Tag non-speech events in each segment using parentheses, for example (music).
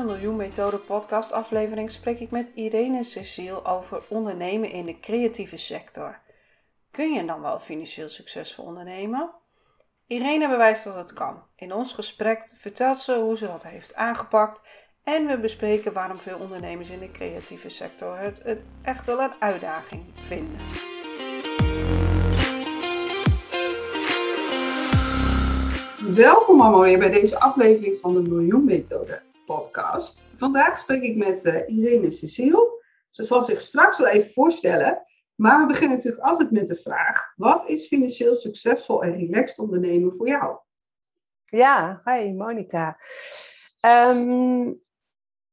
Deze Miljoen Methode podcast aflevering spreek ik met Irene Cecile over ondernemen in de creatieve sector. Kun je dan wel financieel succesvol ondernemen? Irene bewijst dat het kan. In ons gesprek vertelt ze hoe ze dat heeft aangepakt en we bespreken waarom veel ondernemers in de creatieve sector het echt wel een uitdaging vinden. Welkom allemaal weer bij deze aflevering van de Miljoen Methode podcast. Vandaag spreek ik met uh, Irene Cecile. Ze zal zich straks wel even voorstellen. Maar we beginnen natuurlijk altijd met de vraag: wat is financieel succesvol en relaxed ondernemen voor jou? Ja, hi Monika. Ehm,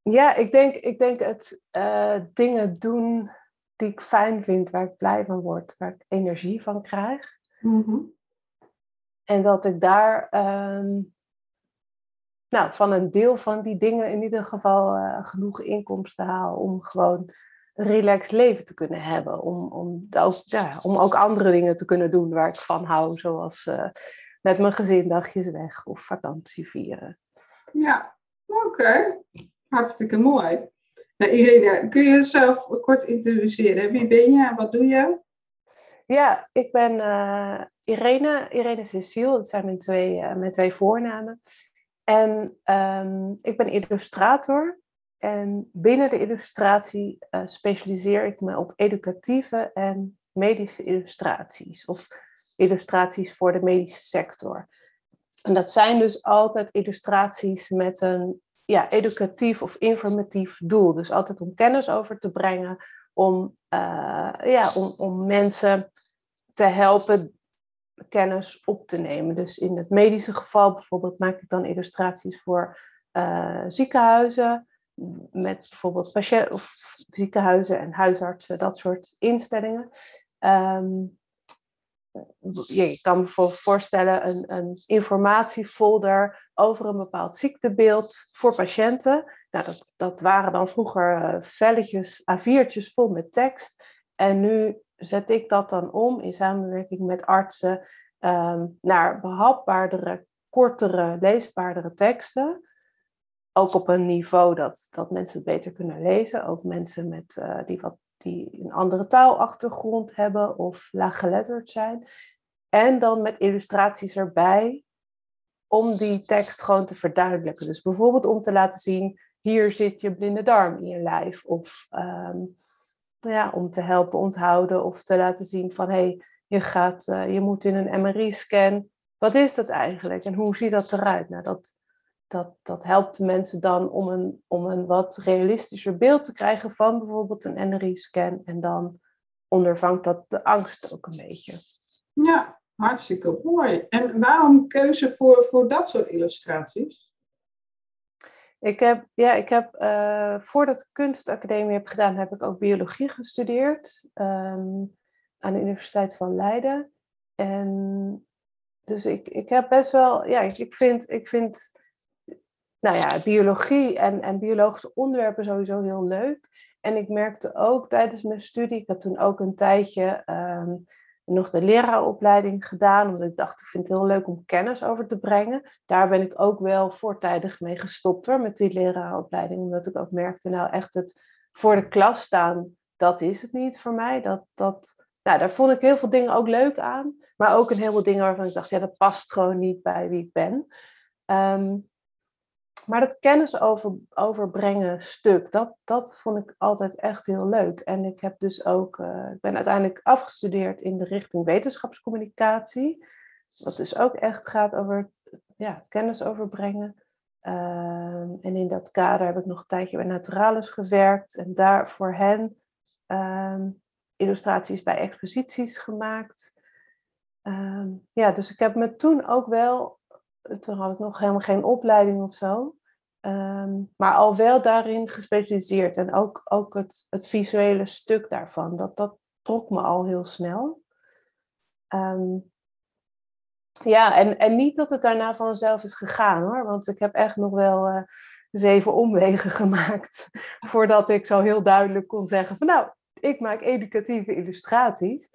ja, ik denk, ik denk het uh, dingen doen die ik fijn vind, waar ik blij van word, waar ik energie van krijg. Mm En dat ik daar ehm, nou, van een deel van die dingen in ieder geval uh, genoeg inkomsten haal om gewoon een relaxed leven te kunnen hebben. Om, om, ook, ja, om ook andere dingen te kunnen doen waar ik van hou, zoals uh, met mijn gezin dagjes weg of vakantie vieren. Ja, oké. Hartstikke mooi. Nou, Irene, kun je jezelf kort introduceren? Wie ben je en wat doe je? Ja, ik ben uh, Irene, Irene Cecile, dat zijn mijn twee, mijn twee voornamen. En ehm, ik ben illustrator. En binnen de illustratie uh, specialiseer ik me op educatieve en medische illustraties. Of illustraties voor de medische sector. En dat zijn dus altijd illustraties met een ja, educatief of informatief doel. Dus altijd om kennis over te brengen, om, uh, ja, om, om mensen te helpen kennis op te nemen. Dus in het medische geval bijvoorbeeld maak ik dan illustraties voor uh, ziekenhuizen, met bijvoorbeeld patiënten of ziekenhuizen en huisartsen, dat soort instellingen. Um, je kan bijvoorbeeld voorstellen een, een informatiefolder over een bepaald ziektebeeld voor patiënten. Nou, dat, dat waren dan vroeger uh, velletjes, A4'tjes vol met tekst. En nu zet ik dat dan om in samenwerking met artsen um, naar behapbaardere, kortere, leesbaardere teksten. Ook op een niveau dat, dat mensen het beter kunnen lezen. Ook mensen met, uh, die, wat, die een andere taalachtergrond hebben of laaggeletterd zijn. En dan met illustraties erbij om die tekst gewoon te verduidelijken. Dus bijvoorbeeld om te laten zien, hier zit je blinde darm in je lijf. Of um, ja, om te helpen onthouden of te laten zien van hé, hey, je, gaat, uh, je moet in een MRI-scan. Wat is dat eigenlijk en hoe ziet dat eruit? Nou, dat, dat, dat helpt mensen dan om een, om een wat realistischer beeld te krijgen van bijvoorbeeld een MRI-scan. En dan ondervangt dat de angst ook een beetje. Ja, hartstikke mooi. En waarom keuze voor, voor dat soort illustraties? Ik heb, ja, ik heb uh, voordat ik kunstacademie heb gedaan, heb ik ook biologie gestudeerd um, aan de Universiteit van Leiden. En dus ik, ik heb best wel, ja, ik, vind, ik vind nou ja, biologie en, en biologische onderwerpen sowieso heel leuk. En ik merkte ook tijdens mijn studie, ik heb toen ook een tijdje um, nog de leraaropleiding gedaan, omdat ik dacht, ik vind het heel leuk om kennis over te brengen. Daar ben ik ook wel voortijdig mee gestopt hoor, met die leraaropleiding, omdat ik ook merkte, nou echt het voor de klas staan, dat is het niet voor mij. Dat, dat, nou, daar vond ik heel veel dingen ook leuk aan, maar ook een heleboel dingen waarvan ik dacht, ja, dat past gewoon niet bij wie ik ben. Um, maar dat kennis over, overbrengen stuk, dat, dat vond ik altijd echt heel leuk. En ik heb dus ook, uh, ik ben uiteindelijk afgestudeerd in de richting wetenschapscommunicatie. Wat dus ook echt gaat over ja, kennis overbrengen. Uh, en in dat kader heb ik nog een tijdje bij Naturalis gewerkt. En daar voor hen uh, illustraties bij exposities gemaakt. Ehm, ja, dus ik heb me toen ook wel toen had ik nog helemaal geen opleiding of zo. Ehm, maar al wel daarin gespecialiseerd. En ook, ook het, het visuele stuk daarvan, dat, dat trok me al heel snel. Ehm, ja, en, en niet dat het daarna vanzelf is gegaan hoor. Want ik heb echt nog wel uh, zeven omwegen (laughs) gemaakt. voordat ik zo heel duidelijk kon zeggen: van nou, ik maak educatieve illustraties.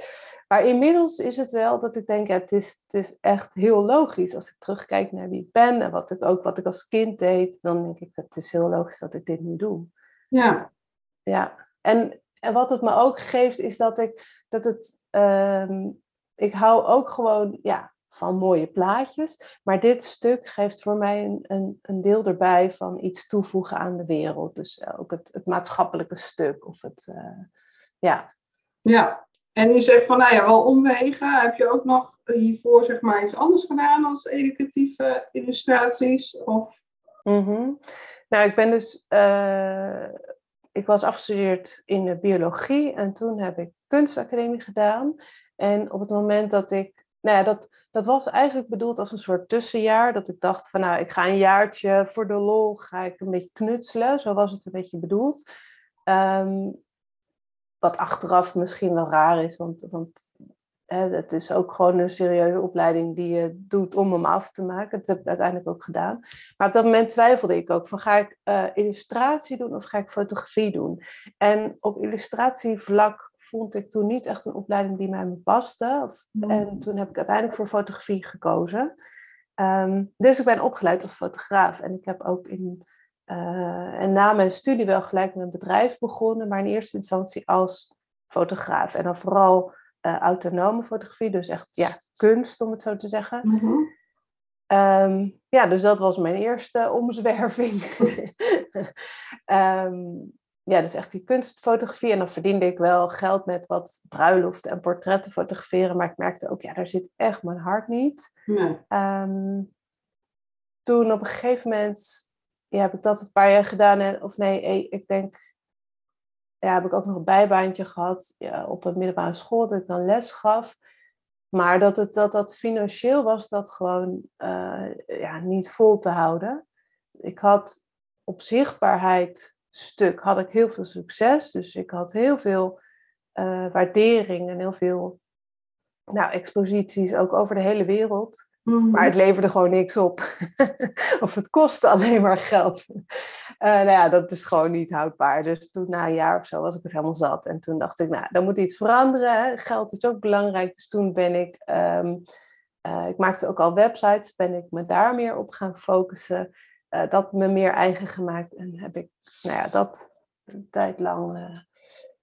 Maar inmiddels is het wel dat ik denk: ja, het, is, het is echt heel logisch. Als ik terugkijk naar wie ik ben en wat ik ook wat ik als kind deed, dan denk ik: het is heel logisch dat ik dit nu doe. Ja. Ja, en, en wat het me ook geeft, is dat ik dat het. Ehm, ik hou ook gewoon, ja, van mooie plaatjes. Maar dit stuk geeft voor mij een, een, een deel erbij van iets toevoegen aan de wereld. Dus eh, ook het, het maatschappelijke stuk. Of het, uh, ja. Ja, en je zegt van, nou ja, wel omwegen. Heb je ook nog hiervoor zeg maar iets anders gedaan als educatieve illustraties? Of... Mm Nou, ik ben dus... Uh, ik was afgestudeerd in de biologie en toen heb ik kunstacademie gedaan. En op het moment dat ik nou ja, dat, dat was eigenlijk bedoeld als een soort tussenjaar. Dat ik dacht van nou, ik ga een jaartje voor de lol, ga ik een beetje knutselen. Zo was het een beetje bedoeld. Ehm, wat achteraf misschien wel raar is, want, want hè, het is ook gewoon een serieuze opleiding die je doet om hem af te maken. Dat heb ik uiteindelijk ook gedaan. Maar op dat moment twijfelde ik ook van ga ik uh, illustratie doen of ga ik fotografie doen? En op illustratievlak vond ik toen niet echt een opleiding die mij paste. Of, En toen heb ik uiteindelijk voor fotografie gekozen. Ehm, dus ik ben opgeleid als fotograaf. En ik heb ook in, uh, en na mijn studie wel gelijk met een bedrijf begonnen, maar in eerste instantie als fotograaf. En dan vooral uh, autonome fotografie, dus echt ja, kunst om het zo te zeggen. Mhm. Ehm, ja, dus dat was mijn eerste (laughs) omzwerving. um, (laughs) ja, dus echt die kunstfotografie. En dan verdiende ik wel geld met wat bruiloften en portretten fotograferen. Maar ik merkte ook, ja, daar zit echt mijn hart niet. Nee. Ehm, toen op een gegeven moment ja, heb ik dat een paar jaar gedaan. En, of nee, ik denk, ja, heb ik ook nog een bijbaantje gehad op een middelbare school. Dat ik dan les gaf. Maar dat het, dat, dat financieel was dat gewoon uh, ja, niet vol te houden. Ik had op zichtbaarheid stuk had ik heel veel succes. Dus ik had heel veel uh, waardering en heel veel nou, exposities ook over de hele wereld. Maar het leverde gewoon niks op. (laughs) of het kostte alleen maar geld. Uh, nou ja, dat is gewoon niet houdbaar. Dus toen na een jaar of zo was ik het helemaal zat. En toen dacht ik, nou, dan moet iets veranderen. Geld is ook belangrijk. Dus toen ben ik, um, uh, ik maakte ook al websites, ben ik me daar meer op gaan focussen. Uh, dat me meer eigen gemaakt. En heb ik nou ja, dat een tijd lang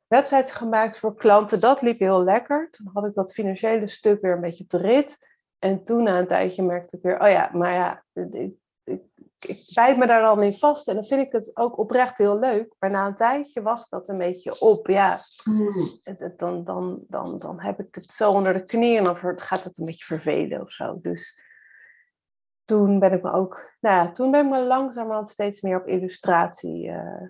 websites gemaakt voor klanten. Dat liep heel lekker. Toen had ik dat financiële stuk weer een beetje op de rit. En toen na een tijdje merkte ik weer, oh ja, maar ja, ik, ik, ik bijt me daar al in vast. En dan vind ik het ook oprecht heel leuk. Maar na een tijdje was dat een beetje op. Ja, hmm. dan, dan, dan, dan heb ik het zo onder de knie en dan gaat het een beetje vervelen of zo. Dus toen ben ik me ook, nou ja, toen ben ik me langzamerhand steeds meer op illustratie uh,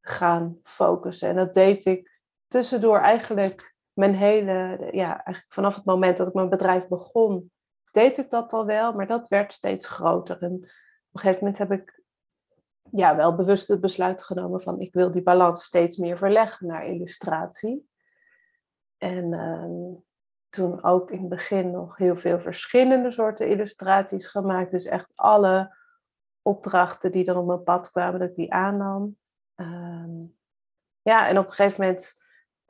gaan focussen. En dat deed ik tussendoor eigenlijk mijn hele, ja, eigenlijk vanaf het moment dat ik mijn bedrijf begon, deed ik dat al wel, maar dat werd steeds groter. En op een gegeven moment heb ik ja, wel bewust het besluit genomen van ik wil die balans steeds meer verleggen naar illustratie. En uh, toen ook in het begin nog heel veel verschillende soorten illustraties gemaakt. Dus echt alle opdrachten die er op mijn pad kwamen, dat ik die aannam. Ehm, ja, en op een gegeven moment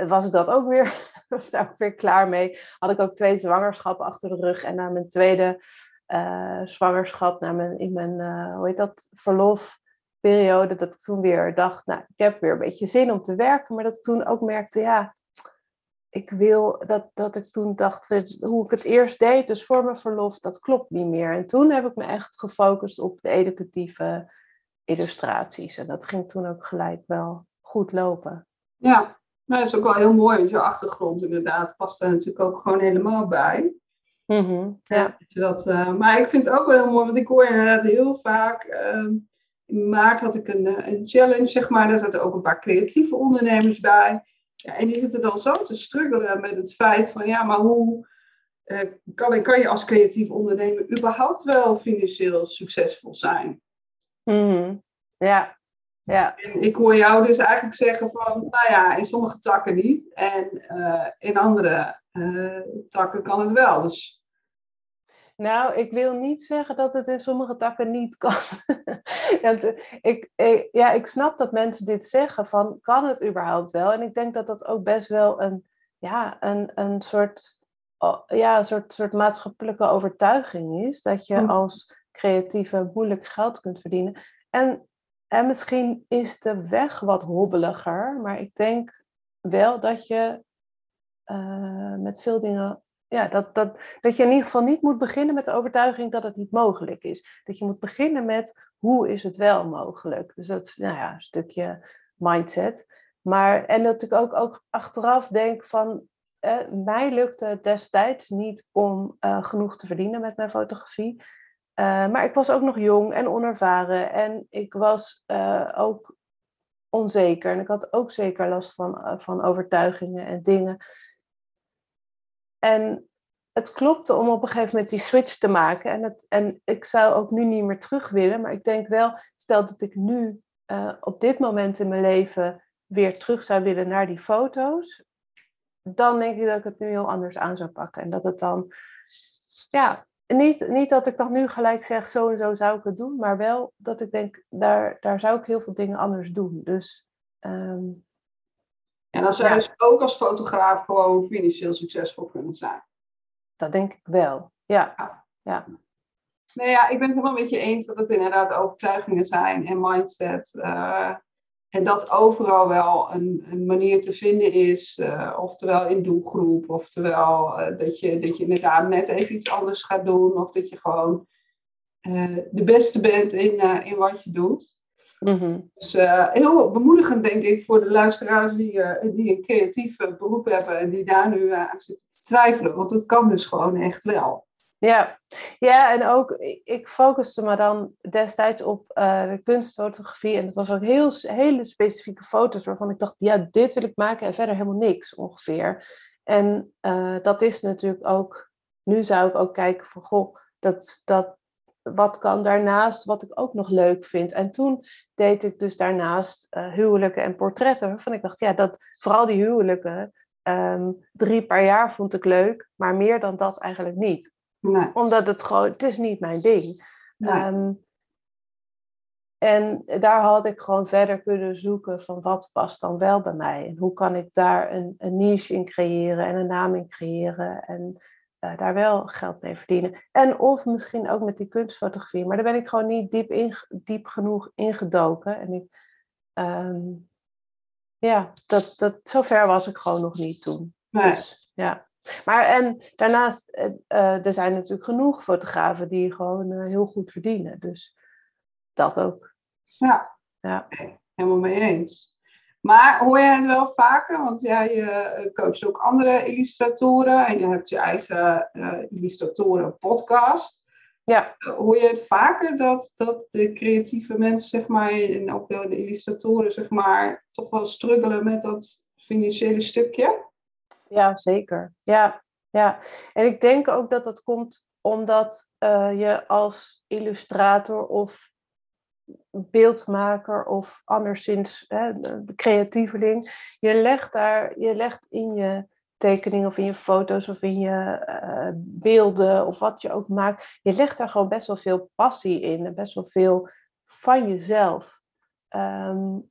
was ik dat ook weer, (laughs) was daar ook weer klaar mee. Had ik ook twee zwangerschappen achter de rug. En na mijn tweede uh, zwangerschap, na mijn, in mijn, uh, hoe heet dat, verlofperiode, dat ik toen weer dacht, nou, ik heb weer een beetje zin om te werken. Maar dat ik toen ook merkte, ja, ik wil dat, dat ik toen dacht, hoe ik het eerst deed, dus voor mijn verlof, dat klopt niet meer. En toen heb ik me echt gefocust op de educatieve illustraties. En dat ging toen ook gelijk wel goed lopen. Ja, nou, dat is ook wel heel mooi, want je achtergrond inderdaad past daar natuurlijk ook gewoon helemaal bij. Mm ja. dat, uh, maar ik vind het ook wel heel mooi, want ik hoor inderdaad heel vaak. Uh, in maart had ik een, eh, een challenge, zeg maar. Daar zaten ook een paar creatieve ondernemers bij. Ja, en die zitten dan zo te struggelen met het feit van, ja, maar hoe uh, kan, kan je als creatief ondernemer überhaupt wel financieel succesvol zijn? Mm Ja, ja. En ik hoor jou dus eigenlijk zeggen van, nou ja, in sommige takken niet. En uh, in andere uh, takken kan het wel. Dus... Nou, ik wil niet zeggen dat het in sommige takken niet kan. (laughs) Want, ik, ik, ja, ik snap dat mensen dit zeggen van, kan het überhaupt wel? En ik denk dat dat ook best wel een, ja, een, een soort, ja, een soort, soort maatschappelijke overtuiging is. Dat je als creatieve moeilijk geld kunt verdienen. En en misschien is de weg wat hobbeliger, maar ik denk wel dat je uh, met veel dingen. Ja, dat, dat, dat je in ieder geval niet moet beginnen met de overtuiging dat het niet mogelijk is. Dat je moet beginnen met hoe is het wel mogelijk. Dus dat is nou ja, een stukje mindset. Maar, en dat ik ook, ook achteraf denk van, eh, mij lukte het destijds niet om uh, genoeg te verdienen met mijn fotografie. Uh, maar ik was ook nog jong en onervaren en ik was uh, ook onzeker. En ik had ook zeker last van, uh, van overtuigingen en dingen. En het klopte om op een gegeven moment die switch te maken. En, het, en ik zou ook nu niet meer terug willen. Maar ik denk wel, stel dat ik nu op dit moment in mijn leven weer terug zou willen naar die foto's. Dan denk ik dat ik het nu heel anders aan zou pakken. En dat het dan, ja, niet, niet dat ik dan nu gelijk zeg, zo en zo zou ik het doen, maar wel dat ik denk, daar, daar zou ik heel veel dingen anders doen. Dus, um, en dan zou je dus ook als fotograaf gewoon financieel succesvol kunnen zijn. Dat denk ik wel, ja. ja. ja. Nee, ja, ik ben het helemaal met je eens dat het inderdaad overtuigingen zijn en mindset. Uh, en dat overal wel een, een manier te vinden is, uh, oftewel in doelgroep, oftewel uh, dat, je, dat je inderdaad net even iets anders gaat doen, of dat je gewoon uh, de beste bent in, in wat je doet. Mm-hmm. Dus heel bemoedigend, denk ik, voor de luisteraars die, die een creatief beroep hebben en die daar nu aan zitten te twijfelen, want het kan dus gewoon echt wel. Ja. ja, en ook ik focuste me dan destijds op de kunstfotografie. En dat was ook heel, hele specifieke foto's waarvan ik dacht, ja, dit wil ik maken en verder helemaal niks ongeveer. En uh, dat is natuurlijk ook, nu zou ik ook kijken van, goh, dat, dat, wat kan daarnaast, wat ik ook nog leuk vind. En toen deed ik dus daarnaast uh, huwelijken en portretten, waarvan ik dacht, ja, dat, vooral die huwelijken, um, drie per jaar vond ik leuk, maar meer dan dat eigenlijk niet. Nee. Omdat het gewoon, het is niet mijn ding. Nee. Um, en daar had ik gewoon verder kunnen zoeken van wat past dan wel bij mij. En hoe kan ik daar een, een niche in creëren en een naam in creëren. En uh, daar wel geld mee verdienen. En of misschien ook met die kunstfotografie. Maar daar ben ik gewoon niet diep, in, diep genoeg ingedoken. En ik, um, ja, dat, dat, zover was ik gewoon nog niet toen. Nee. Dus, ja. Maar en daarnaast, uh, er zijn natuurlijk genoeg fotografen die gewoon uh, heel goed verdienen. Dus dat ook. Ja, ja. helemaal mee eens. Maar hoor jij het wel vaker? Want jij uh, coacht ook andere illustratoren en je hebt je eigen illustratoren podcast. Ja. hoor je het vaker dat, dat de creatieve mensen, zeg maar, en ook de illustratoren, zeg maar, toch wel struggelen met dat financiële stukje? Ja, zeker. Ja, ja. En ik denk ook dat dat komt omdat uh, je als illustrator of beeldmaker of anderszins hè, creatieveling, je legt daar, je legt in je tekening of in je foto's of in je uh, beelden of wat je ook maakt, je legt daar gewoon best wel veel passie in en best wel veel van jezelf. Um,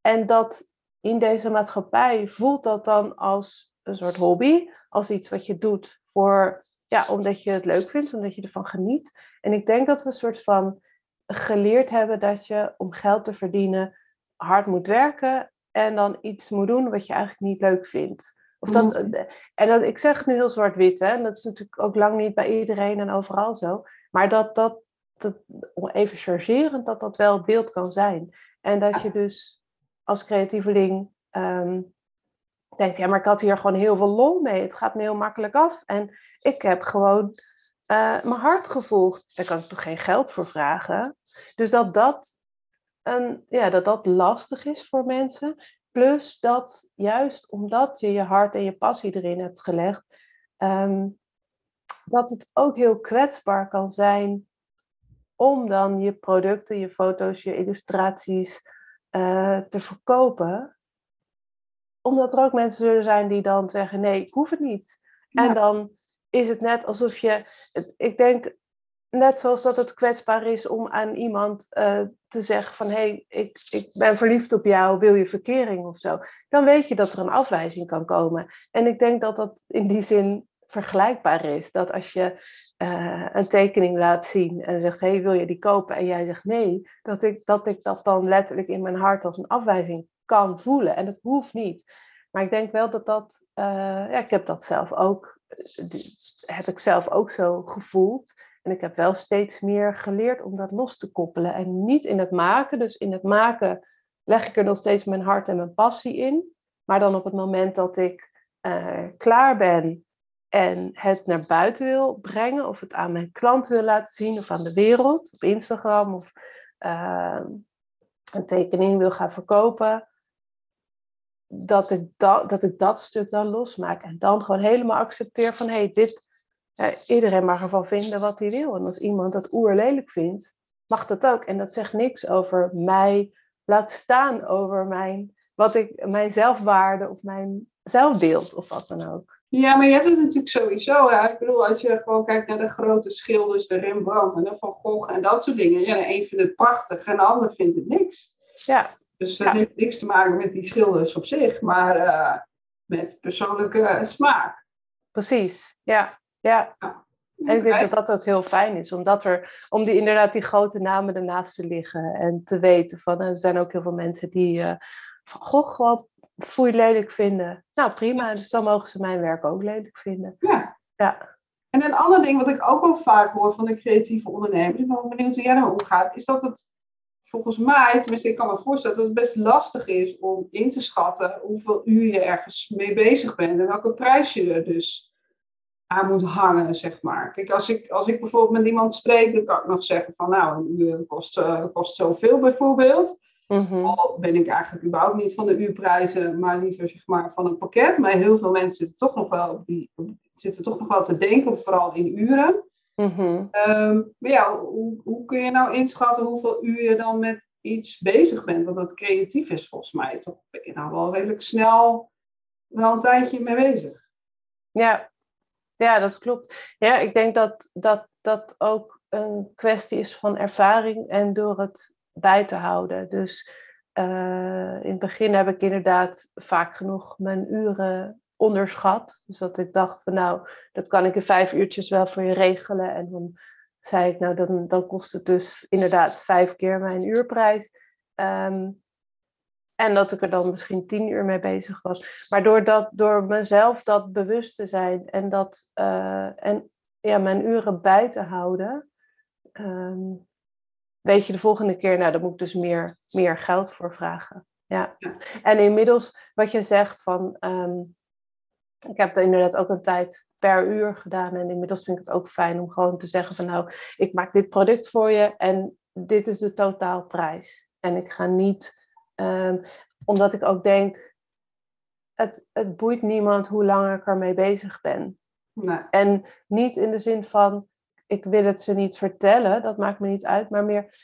en dat in deze maatschappij voelt dat dan als een soort hobby, als iets wat je doet voor, ja, omdat je het leuk vindt, omdat je ervan geniet. En ik denk dat we een soort van geleerd hebben dat je om geld te verdienen hard moet werken en dan iets moet doen wat je eigenlijk niet leuk vindt. Of dat, mhm. En dat, ik zeg nu heel zwart-wit, en dat is natuurlijk ook lang niet bij iedereen en overal zo. Maar dat dat, dat even chargerend, dat dat wel het beeld kan zijn. En dat je dus als creatieveling um, denkt, ja, maar ik had hier gewoon heel veel lol mee. Het gaat me heel makkelijk af. En ik heb gewoon uh, mijn hart gevolgd. Daar kan ik toch geen geld voor vragen. Dus dat dat, een, ja, dat dat lastig is voor mensen. Plus dat juist omdat je je hart en je passie erin hebt gelegd, um, dat het ook heel kwetsbaar kan zijn om dan je producten, je foto's, je illustraties eh, te verkopen. Omdat er ook mensen zullen zijn die dan zeggen: nee, ik hoef het niet. En dan is het net alsof je. Ik denk net zoals dat het kwetsbaar is om aan iemand uh, te zeggen van hé, hey, ik, ik ben verliefd op jou, wil je verkering of zo. Dan weet je dat er een afwijzing kan komen. En ik denk dat dat in die zin vergelijkbaar is. Dat als je uh, een tekening laat zien en zegt hé, hey, wil je die kopen? En jij zegt nee, dat ik, dat ik dat dan letterlijk in mijn hart als een afwijzing kan voelen. En dat hoeft niet. Maar ik denk wel dat dat, uh, ja, ik heb dat zelf ook, heb ik zelf ook zo gevoeld. En ik heb wel steeds meer geleerd om dat los te koppelen. En niet in het maken. Dus in het maken leg ik er nog steeds mijn hart en mijn passie in. Maar dan op het moment dat ik uh, klaar ben en het naar buiten wil brengen, of het aan mijn klant wil laten zien, of aan de wereld, op Instagram, of een tekening wil gaan verkopen, dat ik, dat, dat ik dat stuk dan losmaak. En dan gewoon helemaal accepteer van, hé, hey, dit, iedereen mag ervan vinden wat hij wil. En als iemand dat oerlelijk vindt, mag dat ook. En dat zegt niks over mij, laat staan over mijn, wat ik, mijn zelfwaarde of mijn zelfbeeld of wat dan ook. Ja, maar je hebt het natuurlijk sowieso. Ik bedoel, als je gewoon kijkt naar de grote schilders, de Rembrandt en de Van Gogh en dat soort dingen. Ja, de een vindt het prachtig en de ander vindt het niks. Ja. Dus dat heeft niks te maken met die schilders op zich, maar uh, met persoonlijke smaak. Precies, ja. Ja. En ik denk dat dat ook heel fijn is, omdat er, om die, inderdaad die grote namen ernaast te liggen en te weten van, er zijn ook heel veel mensen die uh, van, goh, gewoon foei lelijk vinden. Nou, prima, dus dan mogen ze mijn werk ook lelijk vinden. Ja. ja. En een ander ding wat ik ook wel vaak hoor van de creatieve ondernemers, ik ben benieuwd hoe jij daarmee omgaat, is dat het volgens mij, tenminste ik kan me voorstellen dat het best lastig is om in te schatten hoeveel uur je ergens mee bezig bent en welke prijs je er dus aan moet hangen, zeg maar. Kijk, als ik, als ik bijvoorbeeld met iemand spreek, dan kan ik nog zeggen van, nou, een uur kost, uh, kost zoveel bijvoorbeeld. Mm Al ben ik eigenlijk überhaupt niet van de uurprijzen, maar liever zeg maar van een pakket. Maar heel veel mensen zitten toch nog wel, die, zitten toch nog wel te denken, vooral in uren. Mm maar ja, hoe, hoe kun je nou inschatten hoeveel uur je dan met iets bezig bent? Want dat creatief is volgens mij toch ben je nou wel redelijk snel wel een tijdje mee bezig. Ja, ja, dat klopt. Ja, ik denk dat dat, dat ook een kwestie is van ervaring en door het bij te houden. Dus uh, in het begin heb ik inderdaad vaak genoeg mijn uren onderschat. Dus dat ik dacht van nou, dat kan ik in vijf uurtjes wel voor je regelen. En dan zei ik nou, dan, dan kost het dus inderdaad vijf keer mijn uurprijs. Um, en dat ik er dan misschien tien uur mee bezig was. Maar door, dat, door mezelf dat bewust te zijn en, dat, uh, en ja, mijn uren bij te houden, um, weet je de volgende keer, nou, daar moet ik dus meer, meer geld voor vragen. Ja. En inmiddels, wat je zegt van, um, ik heb er inderdaad ook een tijd per uur gedaan. En inmiddels vind ik het ook fijn om gewoon te zeggen van, nou, ik maak dit product voor je en dit is de totaalprijs. En ik ga niet Um, omdat ik ook denk, het, het boeit niemand hoe lang ik ermee bezig ben. Nee. En niet in de zin van, ik wil het ze niet vertellen, dat maakt me niet uit, maar meer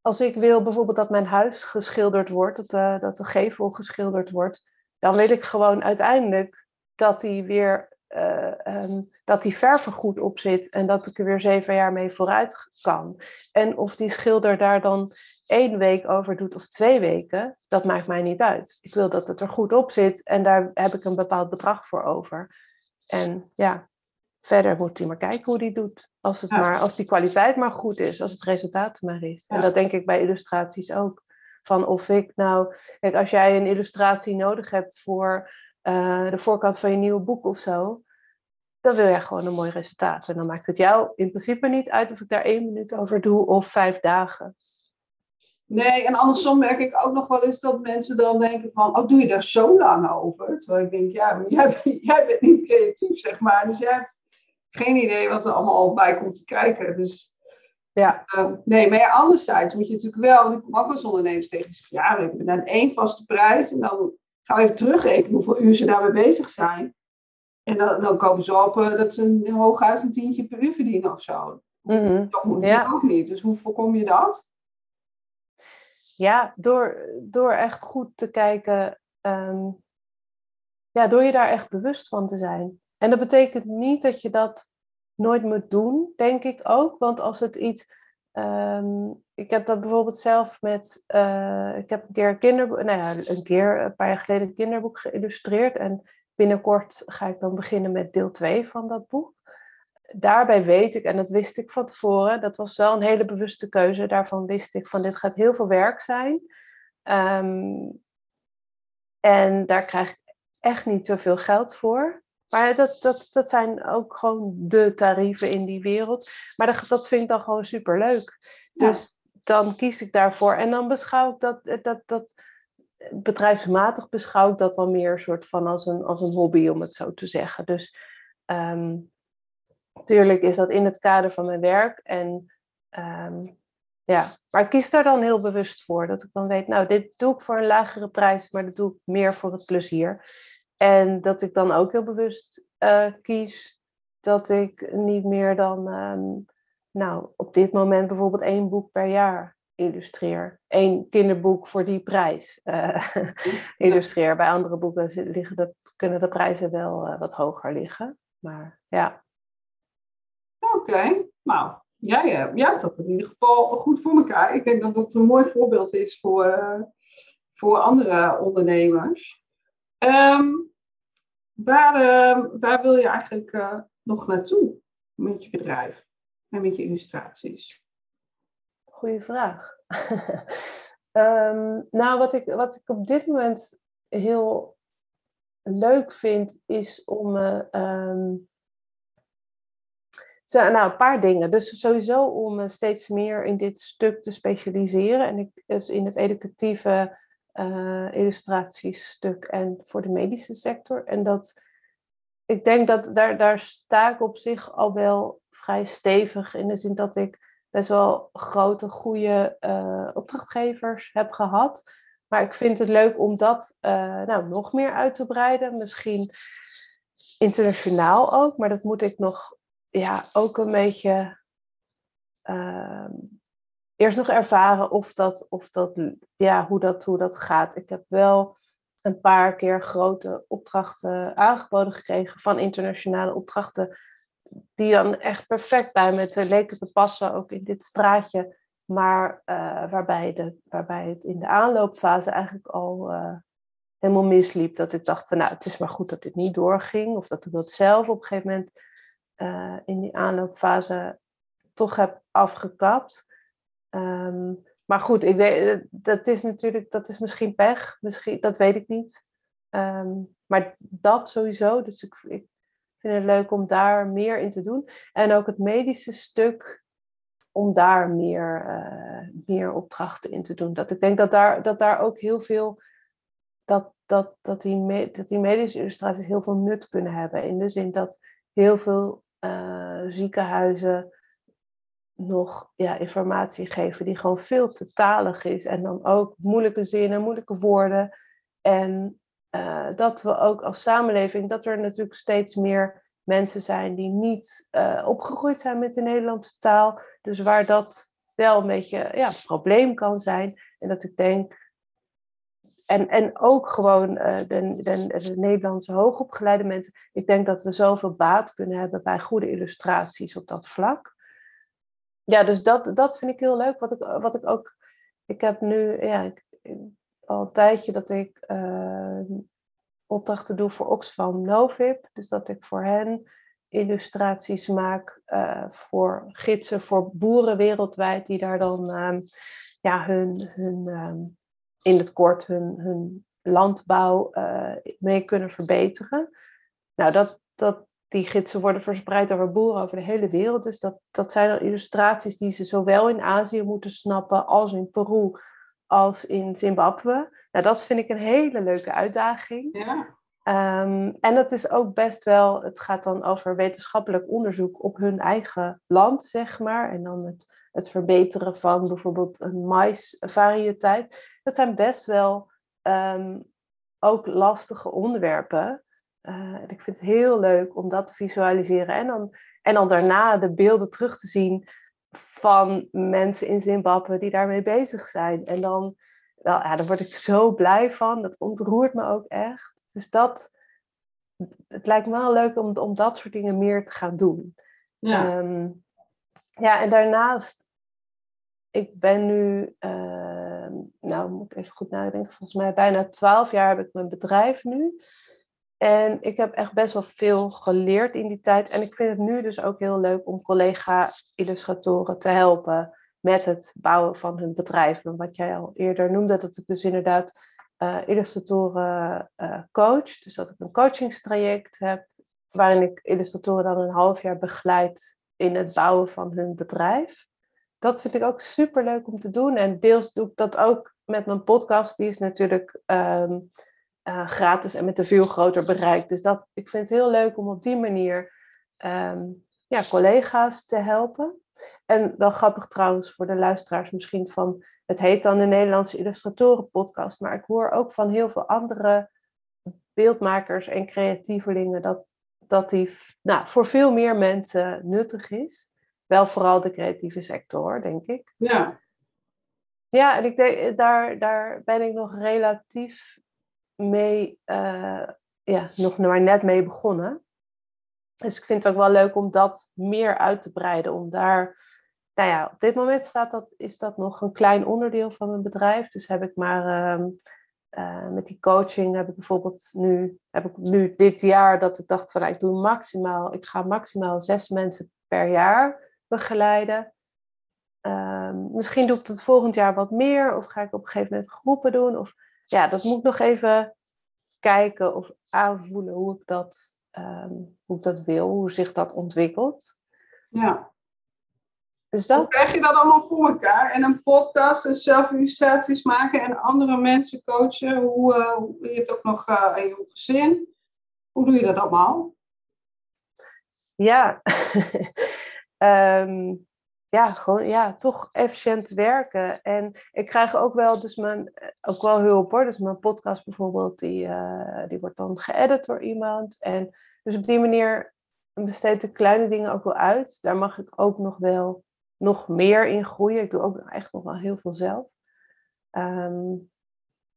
als ik wil bijvoorbeeld dat mijn huis geschilderd wordt, dat dat de gevel geschilderd wordt, dan wil ik gewoon uiteindelijk dat die weer uh, um, dat die verf er goed op zit en dat ik er weer zeven jaar mee vooruit kan. En of die schilder daar dan één week over doet of twee weken, dat maakt mij niet uit. Ik wil dat het er goed op zit en daar heb ik een bepaald bedrag voor over. En ja, verder moet hij maar kijken hoe die doet. Als, het maar, als die kwaliteit maar goed is, als het resultaat maar is. Ja. En dat denk ik bij illustraties ook. Van of ik nou, kijk, als jij een illustratie nodig hebt voor uh, de voorkant van je nieuwe boek of zo, dan wil jij gewoon een mooi resultaat. En dan maakt het jou in principe niet uit of ik daar één minuut over doe of vijf dagen. Nee, en andersom merk ik ook nog wel eens dat mensen dan denken van, oh, doe je daar zo lang over? Terwijl ik denk, ja, maar jij, jij bent niet creatief, zeg maar. Dus jij hebt geen idee wat er allemaal bij komt te kijken. Dus ja. Uh, nee, maar ja, anderzijds moet je natuurlijk wel, want ik kom ook als ondernemers tegen, ja, ik ben dan één vaste prijs en dan we even terugrekenen hoeveel uur ze daarmee bezig zijn. En dan, dan komen ze op uh, dat ze een, hooguit een tientje per uur verdienen of zo. Mhm. Dat moet Ja. natuurlijk ook niet. Dus hoe voorkom je dat? Ja, door, door echt goed te kijken, ehm, ja, door je daar echt bewust van te zijn. En dat betekent niet dat je dat nooit moet doen, denk ik ook. Want als het iets. Ehm, ik heb dat bijvoorbeeld zelf met. eh, ik heb een keer een. Nou ja, een keer, een paar jaar geleden, een kinderboek geïllustreerd. En binnenkort ga ik dan beginnen met deel 2 van dat boek. Daarbij weet ik, en dat wist ik van tevoren, dat was wel een hele bewuste keuze. Daarvan wist ik van dit gaat heel veel werk zijn. Ehm, en daar krijg ik echt niet zoveel geld voor. Maar dat, dat, dat zijn ook gewoon de tarieven in die wereld. Maar dat, dat vind ik dan gewoon superleuk. Ja. Dus dan kies ik daarvoor. En dan beschouw ik dat, dat, dat bedrijfsmatig beschouw ik dat wel meer soort van als een, als een hobby, om het zo te zeggen. Dus ehm natuurlijk is dat in het kader van mijn werk. En ehm, ja, maar ik kies daar dan heel bewust voor. Dat ik dan weet, nou, dit doe ik voor een lagere prijs, maar dat doe ik meer voor het plezier. En dat ik dan ook heel bewust eh, kies dat ik niet meer dan, ehm, nou, op dit moment bijvoorbeeld één boek per jaar illustreer. Eén kinderboek voor die prijs eh, (laughs) illustreer. Bij andere boeken liggen de, kunnen de prijzen wel eh, wat hoger liggen. Maar ja. Oké, nou, jij, eh, jij hebt dat in ieder geval goed voor elkaar. Ik denk dat dat een mooi voorbeeld is voor, voor andere ondernemers. Ehm, waar, eh, waar wil je eigenlijk eh, nog naartoe met je bedrijf en met je illustraties? Goeie vraag. (laughs) Ehm, nou, wat ik, wat ik op dit moment heel leuk vind, is om. eh, ehm, zo, nou, een paar dingen. Dus sowieso om me steeds meer in dit stuk te specialiseren. En ik, dus in het educatieve eh illustratiestuk en voor de medische sector. En dat, ik denk dat daar, daar sta ik op zich al wel vrij stevig. In de zin dat ik best wel grote, goede eh, opdrachtgevers heb gehad. Maar ik vind het leuk om dat eh, nou, nog meer uit te breiden. Misschien internationaal ook, maar dat moet ik nog ja, ook een beetje ehm, eerst nog ervaren of dat, of dat, ja, hoe, dat, hoe dat gaat. Ik heb wel een paar keer grote opdrachten aangeboden gekregen van internationale opdrachten die dan echt perfect bij me leken te passen, ook in dit straatje. Maar eh, waarbij, de, waarbij het in de aanloopfase eigenlijk al eh, helemaal misliep. Dat ik dacht van nou, het is maar goed dat dit niet doorging. Of dat ik dat zelf op een gegeven moment eh, in die aanloopfase toch heb afgekapt. Ehm, maar goed, ik denk, dat is natuurlijk, dat is misschien pech. Misschien, dat weet ik niet. Ehm, maar dat sowieso. Dus ik, ik vind het leuk om daar meer in te doen. En ook het medische stuk, om daar meer, eh, meer opdrachten in te doen. Dat ik denk dat daar, dat daar ook heel veel, dat, dat, dat, die me, dat die medische illustraties heel veel nut kunnen hebben. In de zin dat heel veel eh, ziekenhuizen nog ja, informatie geven die gewoon veel te talig is. En dan ook moeilijke zinnen, moeilijke woorden. En uh, dat we ook als samenleving, dat er natuurlijk steeds meer mensen zijn die niet uh, opgegroeid zijn met de Nederlandse taal. Dus waar dat wel een beetje ja, een probleem kan zijn. En dat ik denk. En, en ook gewoon uh, de, de, de Nederlandse hoogopgeleide mensen. Ik denk dat we zoveel baat kunnen hebben bij goede illustraties op dat vlak. Ja, dus dat, dat vind ik heel leuk. Wat ik, wat ik ook. Ik heb nu ja, ik, al een tijdje dat ik uh, opdrachten doe voor Oxfam Novib. Dus dat ik voor hen illustraties maak uh, voor gidsen voor boeren wereldwijd die daar dan um, ja, hun, hun um, in het kort hun, hun landbouw uh, mee kunnen verbeteren. Nou, dat, dat, die gidsen worden verspreid over boeren over de hele wereld. Dus dat, dat zijn dan illustraties die ze zowel in Azië moeten snappen als in Peru als in Zimbabwe. Nou, dat vind ik een hele leuke uitdaging. Ja. Um, en dat is ook best wel, het gaat dan over wetenschappelijk onderzoek op hun eigen land, zeg maar. En dan het, het verbeteren van bijvoorbeeld een maisvariëteit. Dat zijn best wel um, ook lastige onderwerpen. Uh, en ik vind het heel leuk om dat te visualiseren. En dan, En dan daarna de beelden terug te zien van mensen in Zimbabwe die daarmee bezig zijn. En dan, wel, ja, daar word ik zo blij van. Dat ontroert me ook echt. Dus dat, het lijkt me wel leuk om, om dat soort dingen meer te gaan doen. Ja, ehm, ja en daarnaast, ik ben nu, uh, nou moet ik even goed nadenken, volgens mij bijna twaalf jaar heb ik mijn bedrijf nu. En ik heb echt best wel veel geleerd in die tijd. En ik vind het nu dus ook heel leuk om collega-illustratoren te helpen met het bouwen van hun bedrijf. En wat jij al eerder noemde, dat ik dus inderdaad uh, illustratoren uh, coach. Dus dat ik een coachingstraject heb, waarin ik illustratoren dan een half jaar begeleid in het bouwen van hun bedrijf. Dat vind ik ook super leuk om te doen. En deels doe ik dat ook met mijn podcast. Die is natuurlijk ehm, uh, gratis en met een veel groter bereik. Dus dat, ik vind het heel leuk om op die manier ehm, ja, collega's te helpen. En wel grappig trouwens voor de luisteraars misschien van, het heet dan de Nederlandse Illustratoren Podcast, maar ik hoor ook van heel veel andere beeldmakers en creatievelingen dat, dat die nou, voor veel meer mensen nuttig is. Wel vooral de creatieve sector, denk ik. Ja. Ja, en ik denk, daar, daar ben ik nog relatief mee, uh, ja, nog maar net mee begonnen. Dus ik vind het ook wel leuk om dat meer uit te breiden. Om daar, nou ja, op dit moment staat dat, is dat nog een klein onderdeel van mijn bedrijf. Dus heb ik maar uh, uh, met die coaching heb ik bijvoorbeeld nu, heb ik nu dit jaar dat ik dacht van nou, ik doe maximaal, ik ga maximaal zes mensen per jaar begeleiden. Ehm, misschien doe ik dat volgend jaar wat meer, of ga ik op een gegeven moment groepen doen. Of ja, dat moet ik nog even kijken of aanvoelen hoe ik dat, ehm, hoe ik dat wil, hoe zich dat ontwikkelt. Ja. Dus dat... Hoe krijg je dat allemaal voor elkaar? En een podcast en zelf illustraties maken en andere mensen coachen. Hoe, uh, je het ook nog uh, in je gezin. Hoe doe je dat allemaal? Ja, um, (laughs) ja, gewoon, ja, toch efficiënt werken. En ik krijg ook wel, dus mijn, ook wel hulp hoor. Dus mijn podcast bijvoorbeeld, die, uh, die wordt dan geëdit door iemand. En dus op die manier besteed ik kleine dingen ook wel uit. Daar mag ik ook nog wel nog meer in groeien. Ik doe ook echt nog wel heel veel zelf. Um,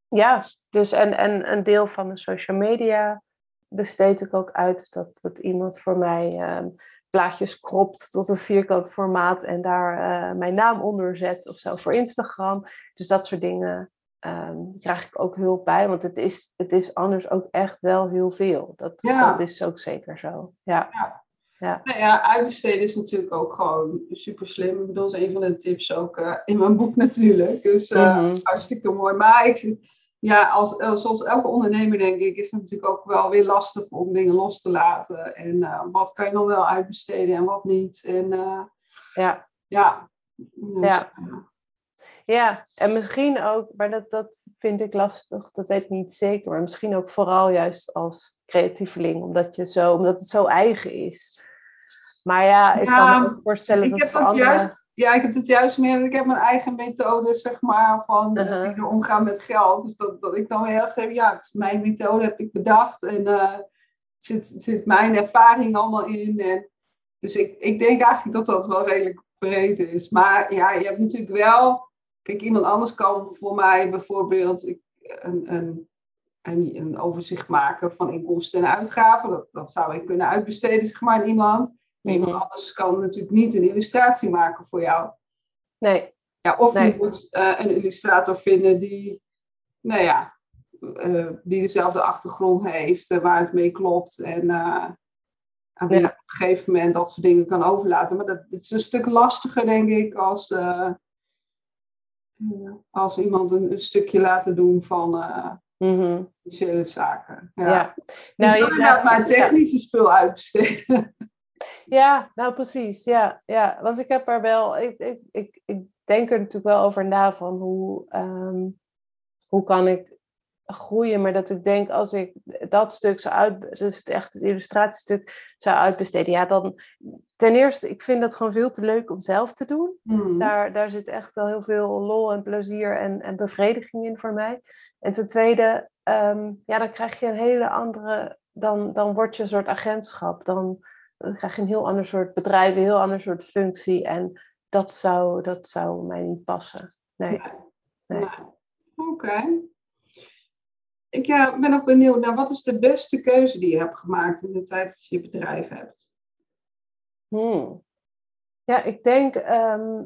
ja, dus en, en een deel van de social media besteed ik ook uit. Dus dat, dat iemand voor mij um, plaatjes kropt tot een vierkant formaat en daar uh, mijn naam onder zet of zo voor Instagram. Dus dat soort dingen um, krijg ik ook hulp bij, want het is, het is anders ook echt wel heel veel. Dat, ja. dat is ook zeker zo. Ja. ja. Ja. Nou ja, uitbesteden is natuurlijk ook gewoon super slim. Ik bedoel, dat is een van de tips ook uh, in mijn boek natuurlijk. Dus uh, mm -hmm. hartstikke mooi. Maar ik, ja, als, eh, zoals elke ondernemer denk ik, is het natuurlijk ook wel weer lastig om dingen los te laten. En uh, wat kan je dan wel uitbesteden en wat niet. En uh, ja. Ja. Dus, ja. Ja, en misschien ook, maar dat, dat vind ik lastig, dat weet ik niet zeker, maar misschien ook vooral juist als creatieveling, omdat, je zo, omdat het zo eigen is. Maar ja, ik kan me ook voorstellen dat voor anderen... Juist, ja, ik heb het juist meer, ik heb mijn eigen methode, zeg maar, van uh -huh. uh, omgaan met geld. Dus dat, dat ik dan heel geef, ja, het is mijn methode, heb ik bedacht. En uh, het zit, zit mijn ervaring allemaal in. En, dus ik, ik denk eigenlijk dat dat wel redelijk breed is. Maar ja, je hebt natuurlijk wel, kijk, iemand anders kan voor mij bijvoorbeeld ik, een, een, een, een overzicht maken van inkomsten en uitgaven. Dat, dat zou ik kunnen uitbesteden, zeg maar, aan iemand. Maar iemand mhm. anders kan natuurlijk niet een illustratie maken voor jou. Nee. Ja, of je moet uh, een illustrator vinden die, nou ja, uh, die dezelfde achtergrond heeft, uh, waar het mee klopt. En aan wie ja. op een gegeven moment dat soort dingen kan overlaten. Maar dat, dat is een stuk lastiger, denk ik, als, als iemand een, een, stukje laten doen van mm -hmm. zaken. Ja. ja. Dus nou, je inderdaad mijn technische spul uitbesteden. (laughs) Ja, nou precies. Ja, ja. want ik heb er wel, ik, ik, ik, ik denk er natuurlijk wel over na van hoe, um, hoe kan ik groeien, maar dat ik denk als ik dat stuk zou uit, dus het echt het illustratiestuk zou uitbesteden, ja dan ten eerste, ik vind dat gewoon veel te leuk om zelf te doen. Mm. Daar, daar zit echt wel heel veel lol en plezier en, en bevrediging in voor mij. En ten tweede, um, ja dan krijg je een hele andere, dan, dan word je een soort agentschap. Dan, dan krijg je een heel ander soort bedrijf, een heel ander soort functie. En dat zou, dat zou mij niet passen. Nee. nee. Oké. Ik ja, ben ook benieuwd naar wat is de beste keuze die je hebt gemaakt in de tijd dat je je bedrijf hebt? Hmm. Ja, ik denk ehm,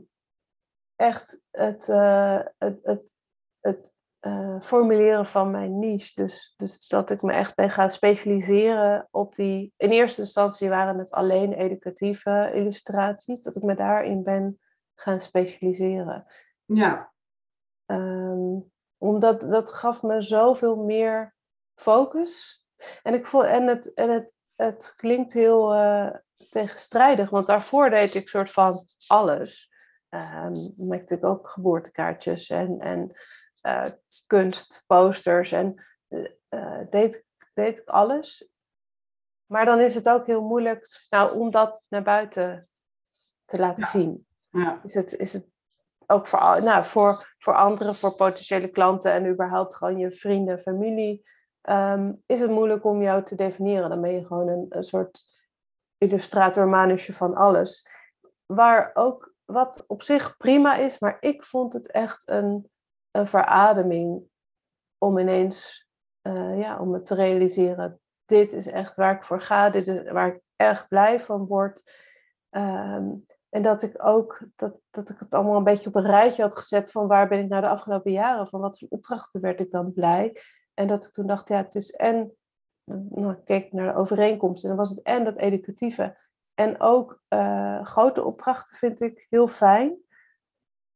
echt het, uh, het, het, het uh, formuleren van mijn niche. Dus, dus dat ik me echt ben gaan specialiseren op die. In eerste instantie waren het alleen educatieve illustraties, dat ik me daarin ben gaan specialiseren. Ja. Um, omdat dat gaf me zoveel meer focus. En, ik voel, en, het, en het, het klinkt heel uh, tegenstrijdig, want daarvoor deed ik soort van alles. Um, maakte ik ook geboortekaartjes en, en uh, kunstposters en uh, deed, deed ik alles. Maar dan is het ook heel moeilijk nou, om dat naar buiten te laten zien. Ja. Is, het, is het ook voor, nou, voor, voor anderen, voor potentiële klanten en überhaupt gewoon je vrienden, familie, um, is het moeilijk om jou te definiëren. Dan ben je gewoon een, een soort illustrator, manusje van alles. Waar ook wat op zich prima is, maar ik vond het echt een, een verademing om ineens uh, ja, om te realiseren. Dit is echt waar ik voor ga, dit waar ik erg blij van word. Um, en dat ik ook, dat, dat ik het allemaal een beetje op een rijtje had gezet van waar ben ik nou de afgelopen jaren, van wat voor opdrachten werd ik dan blij. En dat ik toen dacht, ja, het is en, nou, keek naar de overeenkomsten, en dan was het en dat educatieve. En ook uh, grote opdrachten vind ik heel fijn.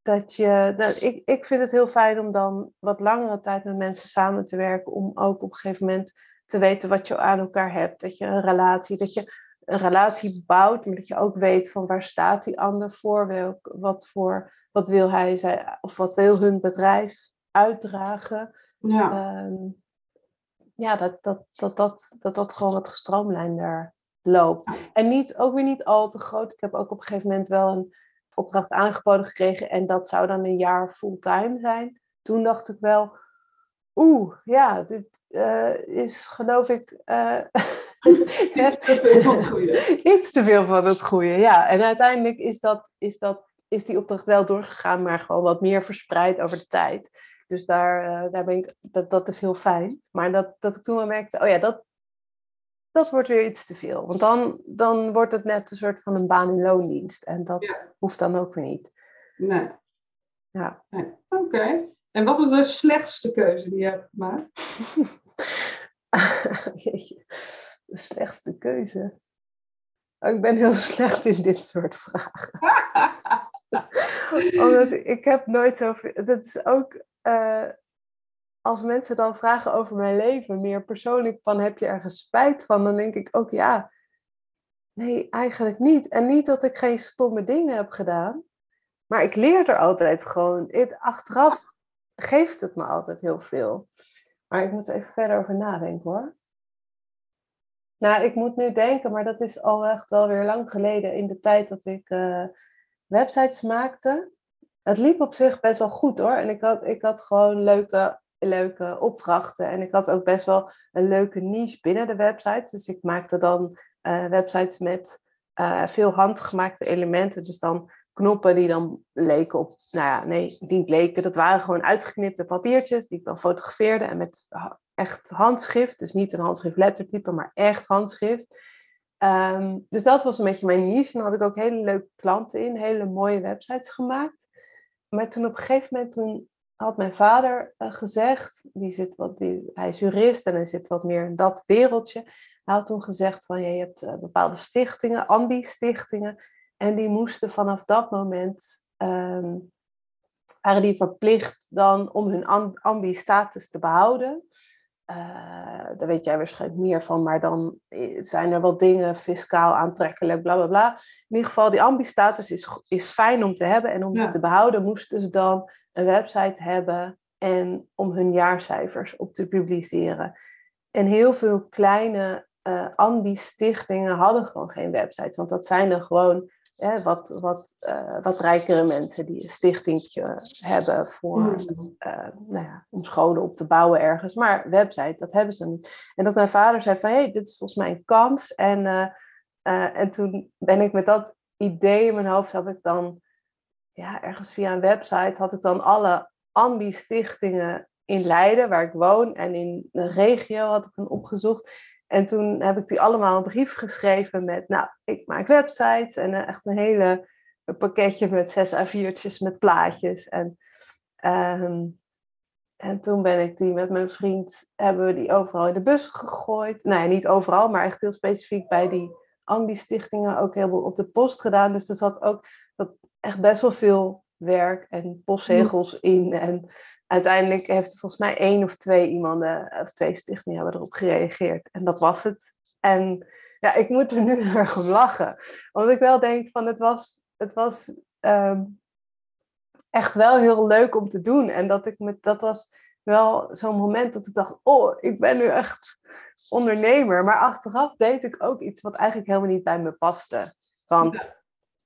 Dat je, dat, ik, ik vind het heel fijn om dan wat langere tijd met mensen samen te werken, om ook op een gegeven moment te weten wat je aan elkaar hebt. Dat je een relatie, dat je een relatie bouwt, maar dat je ook weet van waar staat die ander voor, welk, wat, voor, wat wil hij zij, of wat wil hun bedrijf uitdragen. Ja, um, ja dat, dat, dat, dat, dat dat gewoon wat gestroomlijnder loopt. En niet, ook weer niet al te groot. Ik heb ook op een gegeven moment wel een opdracht aangeboden gekregen en dat zou dan een jaar fulltime zijn. Toen dacht ik wel, oeh, ja, dit uh, is geloof ik uh, (laughs) iets te veel van het goede. (laughs) Iets te veel van het goede, ja. En uiteindelijk is, dat, is, dat, is die opdracht wel doorgegaan, maar gewoon wat meer verspreid over de tijd. Dus daar, uh, daar ben ik, dat, dat is heel fijn. Maar dat, dat ik toen wel merkte, oh ja, dat, dat wordt weer iets te veel. Want dan, dan wordt het net een soort van een baan in loondienst. En dat Ja. hoeft dan ook weer niet. Nee. Ja. nee. Oké. En wat is de slechtste keuze die je hebt gemaakt? (laughs) Jeetje, de slechtste keuze. Oh, ik ben heel (laughs) slecht in dit soort vragen. (laughs) Omdat ik heb nooit zoveel. Dat is ook. eh, als mensen dan vragen over mijn leven, meer persoonlijk van heb je ergens spijt van, dan denk ik ook ja. Nee, eigenlijk niet. En niet dat ik geen stomme dingen heb gedaan, maar ik leer er altijd gewoon. Achteraf geeft het me altijd heel veel. Maar ik moet er even verder over nadenken hoor. Nou, ik moet nu denken, maar dat is al echt wel weer lang geleden in de tijd dat ik eh, websites maakte. Het liep op zich best wel goed hoor. En ik had, ik had gewoon leuke, leuke opdrachten. En ik had ook best wel een leuke niche binnen de websites. Dus ik maakte dan uh, websites met uh, veel handgemaakte elementen. Dus dan knoppen die dan leken op, nou ja, nee, niet leken. Dat waren gewoon uitgeknipte papiertjes die ik dan fotografeerde en met echt handschrift. Dus niet een handschrift lettertype, maar echt handschrift. Um, dus dat was een beetje mijn niche. En had ik ook hele leuke klanten in, hele mooie websites gemaakt. Maar toen op een gegeven moment toen had mijn vader uh, gezegd, die zit wat, die, hij is jurist en hij zit wat meer in dat wereldje. Hij had toen gezegd van je hebt uh, bepaalde stichtingen, ambi-stichtingen. En die moesten vanaf dat moment, um, waren die verplicht dan om hun ambi-status te behouden. Uh, daar weet jij waarschijnlijk meer van, maar dan zijn er wat dingen fiscaal aantrekkelijk, bla bla bla. In ieder geval, die ambi-status is, is fijn om te hebben en om ja. die te behouden moesten ze dan een website hebben en om hun jaarcijfers op te publiceren. En heel veel kleine uh, ambi-stichtingen hadden gewoon geen websites, want dat zijn er gewoon hè, wat, wat, uh, wat rijkere mensen die een stichtingje hebben voor, mm. uh, nou ja, om scholen op te bouwen ergens. Maar website, dat hebben ze niet. En dat mijn vader zei van, hé, hey, dit is volgens mij een kans. En eh, en toen ben ik met dat idee in mijn hoofd, had ik dan, ja, ergens via een website, had ik dan alle ambi-stichtingen in Leiden, waar ik woon, en in een regio had ik hem opgezocht. En toen heb ik die allemaal een brief geschreven met, nou, ik maak websites en eh, echt een hele pakketje met zes A4'tjes met plaatjes. En, ehm, en toen ben ik die met mijn vriend, hebben we die overal in de bus gegooid. Nee, niet overal, maar echt heel specifiek bij die ambi-stichtingen ook heel veel op de post gedaan. Dus er zat ook echt best wel veel werk en postzegels in. En uiteindelijk heeft er volgens mij één of twee iemanden, of twee stichtingen hebben erop gereageerd. En dat was het. En ja, ik moet er nu (laughs) erg om lachen. Want ik wel denk van het was, het was ehm, echt wel heel leuk om te doen. En dat ik met, dat was wel zo'n moment dat ik dacht, oh, ik ben nu echt ondernemer. Maar achteraf deed ik ook iets wat eigenlijk helemaal niet bij me paste. Want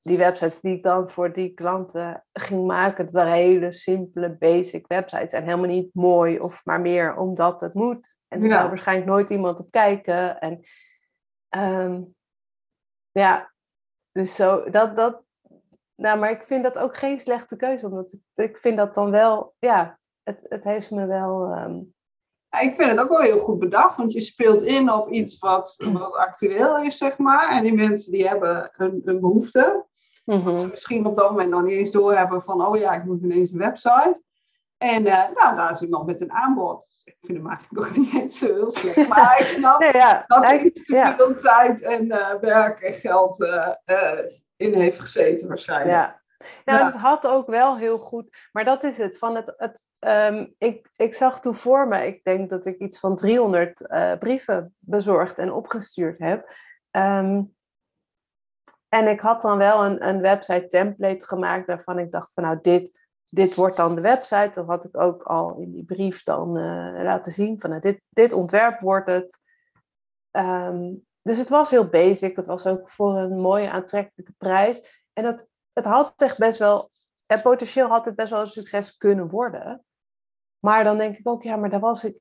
die websites die ik dan voor die klanten ging maken, dat waren hele simpele, basic websites. En helemaal niet mooi of maar meer omdat het moet. En er ja. zou waarschijnlijk nooit iemand op kijken. En ehm, ja, dus zo, dat, dat, nou, maar ik vind dat ook geen slechte keuze, omdat ik, ik vind dat dan wel, ja, het, het heeft me wel. Ehm, ja, ik vind het ook wel heel goed bedacht, want je speelt in op iets wat, wat actueel is, zeg maar. En die mensen die hebben een, een behoefte. Mm Dat ze misschien op dat moment nog niet eens doorhebben van, oh ja, ik moet ineens een website. En uh, nou, daar is iemand met een aanbod. Ik vind hem eigenlijk nog niet eens zo heel slecht. (laughs) Maar ik snap nee, ja, dat iets te veel tijd en uh, werk en geld uh, in heeft gezeten waarschijnlijk. Ja. Nou, ja. het had ook wel heel goed. Maar dat is het. Van het, het um, ik, ik zag toen voor me, ik denk dat ik iets van 300 brieven bezorgd en opgestuurd heb. Um, en ik had dan wel een, een website template gemaakt waarvan ik dacht van nou dit, dit wordt dan de website. Dat had ik ook al in die brief dan uh, laten zien van nou, dit, dit ontwerp wordt het. Um, dus het was heel basic. Het was ook voor een mooie aantrekkelijke prijs. En het, het had echt best wel, en potentieel had het best wel een succes kunnen worden. Maar dan denk ik ook, ja, maar daar was ik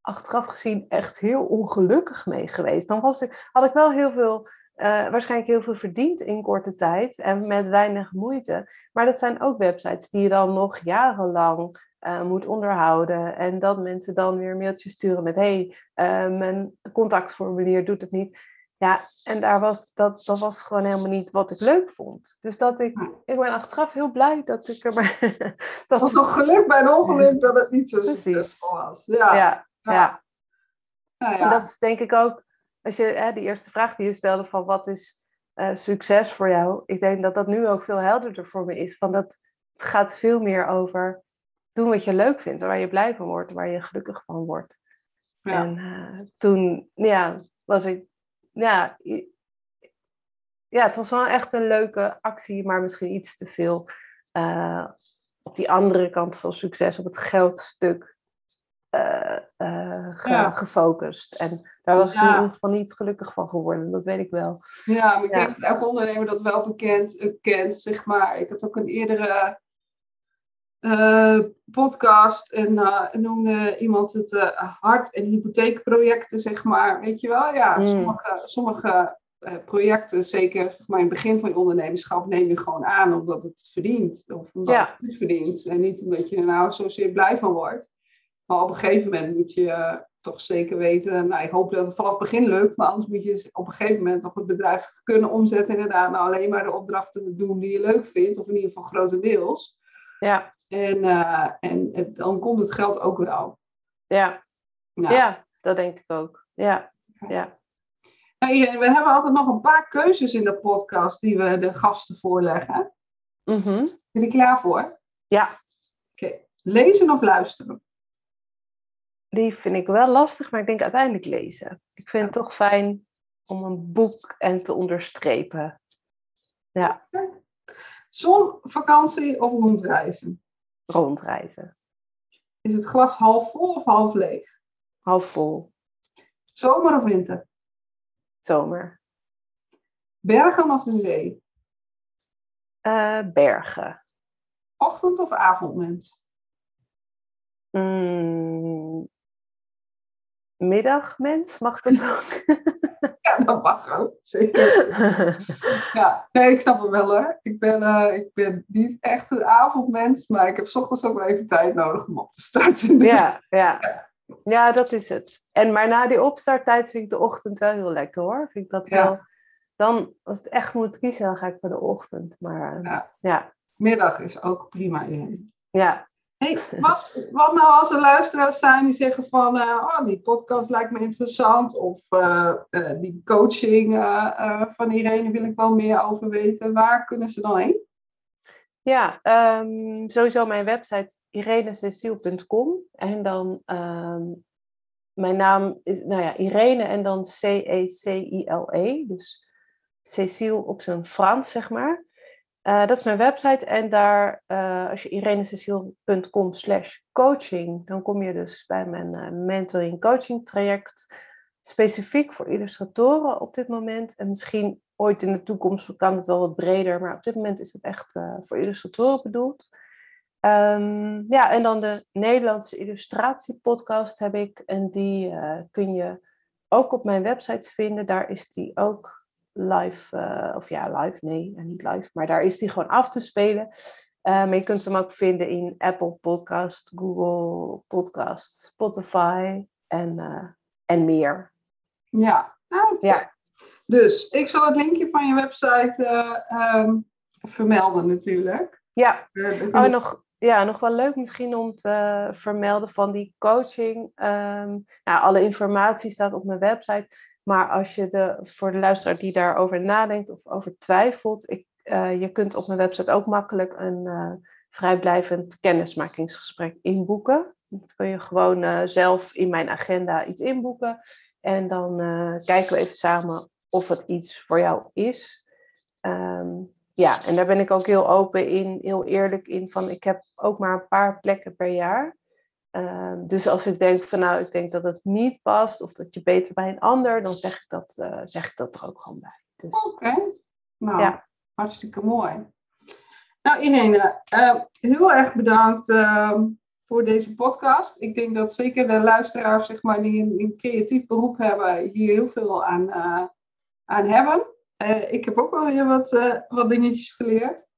achteraf gezien echt heel ongelukkig mee geweest. Dan was ik, had ik wel heel veel uh, waarschijnlijk heel veel verdiend in korte tijd en met weinig moeite. Maar dat zijn ook websites die je dan nog jarenlang uh, moet onderhouden. En dat mensen dan weer een mailtje sturen met: hey, uh, mijn contactformulier doet het niet. Ja, en daar was, dat, dat was gewoon helemaal niet wat ik leuk vond. Dus dat ik, ik ben achteraf heel blij dat ik er maar... (laughs) dat was nog geluk bij een ongeluk dat het niet zo succesvol was. Ja, ja. ja. ja. ja. En dat is denk ik ook als je hè, die eerste vraag die je stelde van wat is uh, succes voor jou, ik denk dat dat nu ook veel helderder voor me is. Van dat het gaat veel meer over doen wat je leuk vindt, waar je blij van wordt, waar je gelukkig van wordt. Ja. En uh, toen, ja, was ik, ja, ja, het was wel echt een leuke actie, maar misschien iets te veel uh, op die andere kant van succes, op het geldstuk uh, ge ja. gefocust. En daar was ik in ieder geval niet gelukkig van geworden, dat weet ik wel. Ja, maar ik ja. denk dat elke ondernemer dat wel bekend, uh, kent, zeg maar. Ik had ook een eerdere podcast en noemde iemand het hart- en hypotheekprojecten, zeg maar. Weet je wel, ja, mm. sommige, sommige projecten, zeker zeg maar, in het begin van je ondernemerschap, neem je gewoon aan omdat het verdient. Of omdat ja. het verdient. En niet omdat je er nou zozeer blij van wordt. Maar op een gegeven moment moet je uh, toch zeker weten, nou ik hoop dat het vanaf het begin lukt, maar anders moet je op een gegeven moment toch het bedrijf kunnen omzetten inderdaad naar alleen maar de opdrachten doen die je leuk vindt, of in ieder geval grotendeels. Ja. En, uh, en het, dan komt het geld ook wel. Ja. ja. Ja, dat denk ik ook. Ja. ja. Nou, we hebben altijd nog een paar keuzes in de podcast die we de gasten voorleggen. Mm -hmm. Ben je klaar voor? Ja. Oké. Lezen of luisteren? Die vind ik wel lastig, maar ik denk uiteindelijk lezen. Ik vind het toch fijn om een boek en te onderstrepen. Ja. Zon, vakantie of rondreizen? Rondreizen. Is het glas half vol of half leeg? Half vol. Zomer of winter? Zomer. Bergen of de zee? Uh, bergen. Ochtend of avondmens? Mm, middagmens, mag dat ook? (laughs) Ja, dat mag ook, zeker. (laughs) Ja, nee, ik snap het wel hoor. Ik ben, uh, ik ben niet echt een avondmens, maar ik heb s ochtends ook wel even tijd nodig om op te starten. Ja, ja. (laughs) ja, dat is het. En maar na die opstarttijd vind ik de ochtend wel heel lekker hoor. Vind ik dat wel. Dan, als het echt moet kiezen, dan ga ik voor de ochtend. Maar ja. ja. Middag is ook prima in. Ja, Hey, wat, wat nou als er luisteraars zijn die zeggen van, uh, oh, die podcast lijkt me interessant, of uh, uh, die coaching van Irene wil ik wel meer over weten. Waar kunnen ze dan heen? Ja, um, sowieso mijn website irenececiel.com en dan um, mijn naam is, nou ja, Irene en dan C-E-C-I-L-E, -E, dus Cecile op zijn Frans, zeg maar. Uh, dat is mijn website en daar, uh, als je irenececiel.com slash coaching, dan kom je dus bij mijn uh, mentoring coaching traject, specifiek voor illustratoren op dit moment. En misschien ooit in de toekomst kan het wel wat breder, maar op dit moment is het echt voor illustratoren bedoeld. Um, ja, en dan de Nederlandse illustratiepodcast heb ik en die kun je ook op mijn website vinden. Daar is die ook live, uh, of ja, live, nee, niet live, maar daar is die gewoon af te spelen. Maar je kunt hem ook vinden in Apple Podcast, Google Podcast, Spotify en, uh, en meer. Ja, ja. Dus ik zal het linkje van je website um, vermelden natuurlijk. Ja, oh, nog, ja, nog wel leuk misschien om te vermelden van die coaching. Um, nou, alle informatie staat op mijn website. Maar als je de, voor de luisteraar die daarover nadenkt of over twijfelt, ik, uh, je kunt op mijn website ook makkelijk een uh, vrijblijvend kennismakingsgesprek inboeken. Dat kun je gewoon uh, zelf in mijn agenda iets inboeken. En dan kijken we even samen of het iets voor jou is. Um, ja, en daar ben ik ook heel open in, heel eerlijk in. Van ik heb ook maar een paar plekken per jaar. Ehm, dus als ik denk van nou, ik denk dat het niet past of dat je beter bij een ander, dan zeg ik dat, uh, zeg ik dat er ook gewoon bij. Dus, Oké, nou, ja. hartstikke mooi. Nou Irene, uh, heel erg bedankt uh, voor deze podcast. Ik denk dat zeker de luisteraars zeg maar, die een, een creatief beroep hebben, hier heel veel aan, uh, aan hebben. ik heb ook wel weer wat, wat dingetjes geleerd.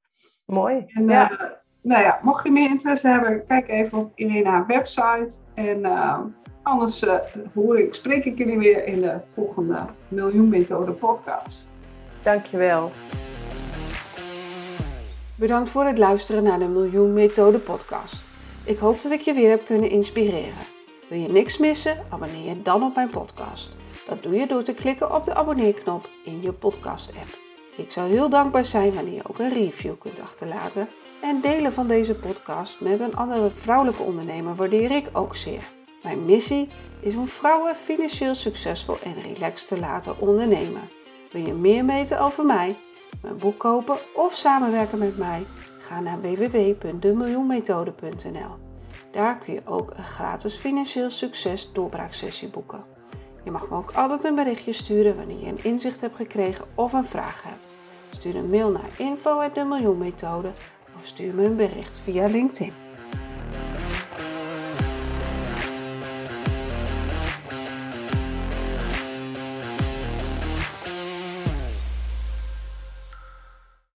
Mooi. En, ja nou ja, mocht je meer interesse hebben, kijk even op Irena website. En uh, anders uh, hoor ik, spreek ik jullie weer in de volgende Miljoen Methode podcast. Dankjewel. Bedankt voor het luisteren naar de Miljoen Methode podcast. Ik hoop dat ik je weer heb kunnen inspireren. Wil je niks missen? Abonneer je dan op mijn podcast. Dat doe je door te klikken op de abonneerknop in je podcast app. Ik zou heel dankbaar zijn wanneer je ook een review kunt achterlaten. En delen van deze podcast met een andere vrouwelijke ondernemer waardeer ik ook zeer. Mijn missie is om vrouwen financieel succesvol en relaxed te laten ondernemen. Wil je meer weten over mij, mijn boek kopen of samenwerken met mij? Ga naar www.demiljoenmethode.nl. Daar kun je ook een gratis financieel succes doorbraaksessie boeken. Je mag me ook altijd een berichtje sturen wanneer je een inzicht hebt gekregen of een vraag hebt. Stuur een mail naar info@demiljoenmethode of stuur me een bericht via LinkedIn.